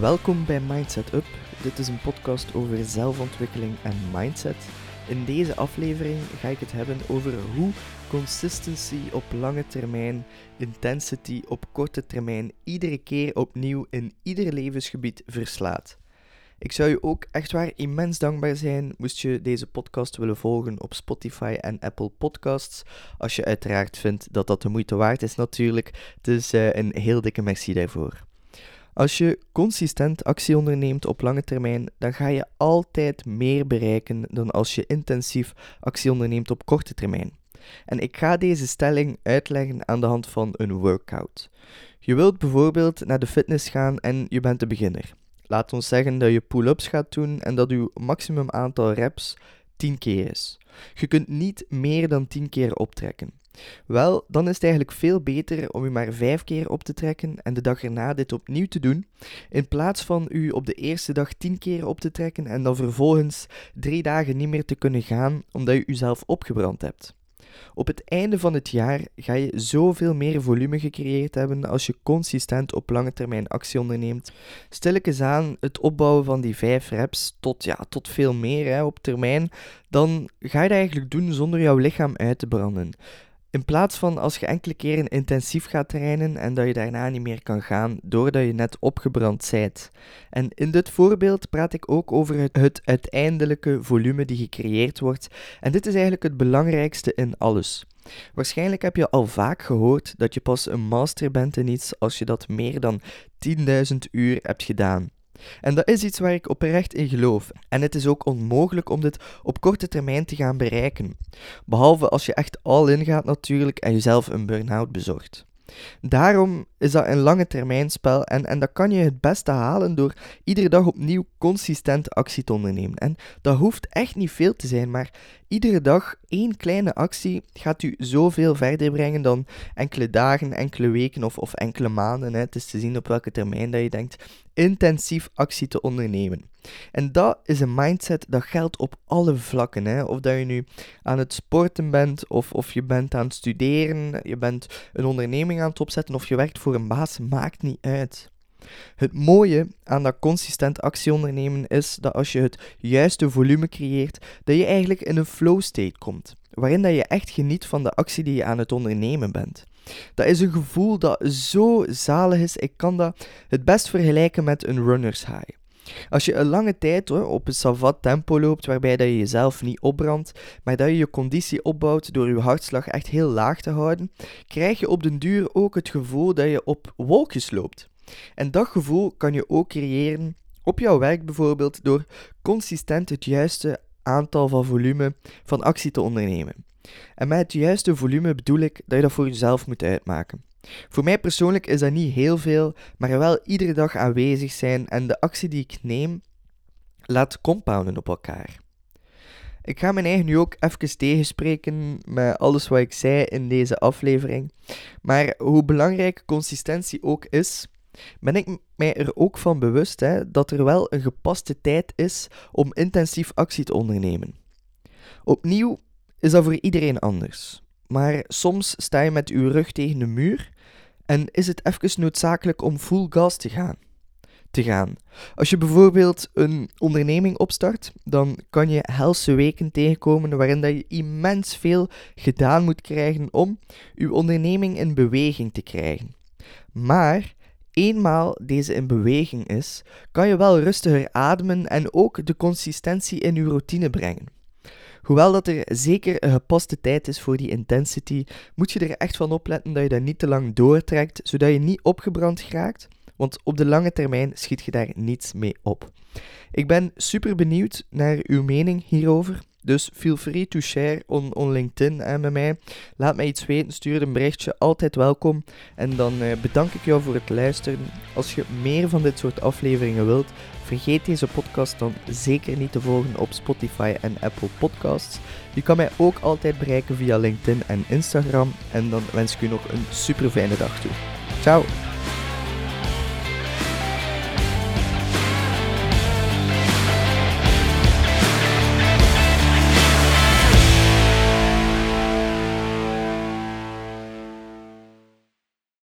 Welkom bij Mindset Up. Dit is een podcast over zelfontwikkeling en mindset. In deze aflevering ga ik het hebben over hoe consistency op lange termijn, intensity op korte termijn iedere keer opnieuw in ieder levensgebied verslaat. Ik zou je ook echt waar immens dankbaar zijn moest je deze podcast willen volgen op Spotify en Apple Podcasts. Als je uiteraard vindt dat dat de moeite waard is natuurlijk. Dus uh, een heel dikke merci daarvoor. Als je consistent actie onderneemt op lange termijn, dan ga je altijd meer bereiken dan als je intensief actie onderneemt op korte termijn. En ik ga deze stelling uitleggen aan de hand van een workout. Je wilt bijvoorbeeld naar de fitness gaan en je bent een beginner. Laat ons zeggen dat je pull-ups gaat doen en dat uw maximum aantal reps 10 keer is. Je kunt niet meer dan 10 keer optrekken. Wel, dan is het eigenlijk veel beter om u maar 5 keer op te trekken en de dag erna dit opnieuw te doen, in plaats van u op de eerste dag 10 keer op te trekken en dan vervolgens 3 dagen niet meer te kunnen gaan omdat je uzelf opgebrand hebt. Op het einde van het jaar ga je zoveel meer volume gecreëerd hebben als je consistent op lange termijn actie onderneemt. Stilletjes aan het opbouwen van die 5 reps tot, ja, tot veel meer hè, op termijn, dan ga je dat eigenlijk doen zonder jouw lichaam uit te branden. In plaats van als je enkele keren intensief gaat trainen en dat je daarna niet meer kan gaan doordat je net opgebrand zijt. En in dit voorbeeld praat ik ook over het, het uiteindelijke volume die gecreëerd wordt. En dit is eigenlijk het belangrijkste in alles. Waarschijnlijk heb je al vaak gehoord dat je pas een master bent in iets als je dat meer dan 10.000 uur hebt gedaan. En dat is iets waar ik oprecht in geloof. En het is ook onmogelijk om dit op korte termijn te gaan bereiken. Behalve als je echt all in gaat natuurlijk en jezelf een burn-out bezorgt. Daarom is dat een lange termijn spel en, en dat kan je het beste halen door iedere dag opnieuw consistent actie te ondernemen. En dat hoeft echt niet veel te zijn, maar iedere dag één kleine actie gaat u zoveel verder brengen dan enkele dagen, enkele weken of, of enkele maanden. Hè. Het is te zien op welke termijn dat je denkt intensief actie te ondernemen. En dat is een mindset dat geldt op alle vlakken. Hè. Of dat je nu aan het sporten bent, of, of je bent aan het studeren, je bent een onderneming aan het opzetten, of je werkt voor een baas, maakt niet uit. Het mooie aan dat consistent actie ondernemen is dat als je het juiste volume creëert, dat je eigenlijk in een flow state komt, waarin dat je echt geniet van de actie die je aan het ondernemen bent. Dat is een gevoel dat zo zalig is, ik kan dat het best vergelijken met een runner's high. Als je een lange tijd hoor, op een savat tempo loopt, waarbij dat je jezelf niet opbrandt, maar dat je je conditie opbouwt door je hartslag echt heel laag te houden, krijg je op den duur ook het gevoel dat je op wolkjes loopt. En dat gevoel kan je ook creëren op jouw werk bijvoorbeeld door consistent het juiste aantal van volume van actie te ondernemen. En met het juiste volume bedoel ik dat je dat voor jezelf moet uitmaken. Voor mij persoonlijk is dat niet heel veel, maar wel iedere dag aanwezig zijn en de actie die ik neem laat compounden op elkaar. Ik ga mijn eigen nu ook even tegenspreken met alles wat ik zei in deze aflevering. Maar hoe belangrijk consistentie ook is, ben ik mij er ook van bewust hè, dat er wel een gepaste tijd is om intensief actie te ondernemen. Opnieuw is dat voor iedereen anders. Maar soms sta je met je rug tegen de muur en is het even noodzakelijk om full gas te gaan. Te gaan. Als je bijvoorbeeld een onderneming opstart, dan kan je helse weken tegenkomen waarin dat je immens veel gedaan moet krijgen om je onderneming in beweging te krijgen. Maar eenmaal deze in beweging is, kan je wel rustiger ademen en ook de consistentie in je routine brengen. Hoewel dat er zeker een gepaste tijd is voor die intensity, moet je er echt van opletten dat je dat niet te lang doortrekt, zodat je niet opgebrand raakt, want op de lange termijn schiet je daar niets mee op. Ik ben super benieuwd naar uw mening hierover. Dus feel free to share on, on LinkedIn en met mij. Laat mij iets weten, stuur een berichtje, altijd welkom. En dan eh, bedank ik jou voor het luisteren. Als je meer van dit soort afleveringen wilt, vergeet deze podcast dan zeker niet te volgen op Spotify en Apple Podcasts. Je kan mij ook altijd bereiken via LinkedIn en Instagram. En dan wens ik u nog een super fijne dag toe. Ciao!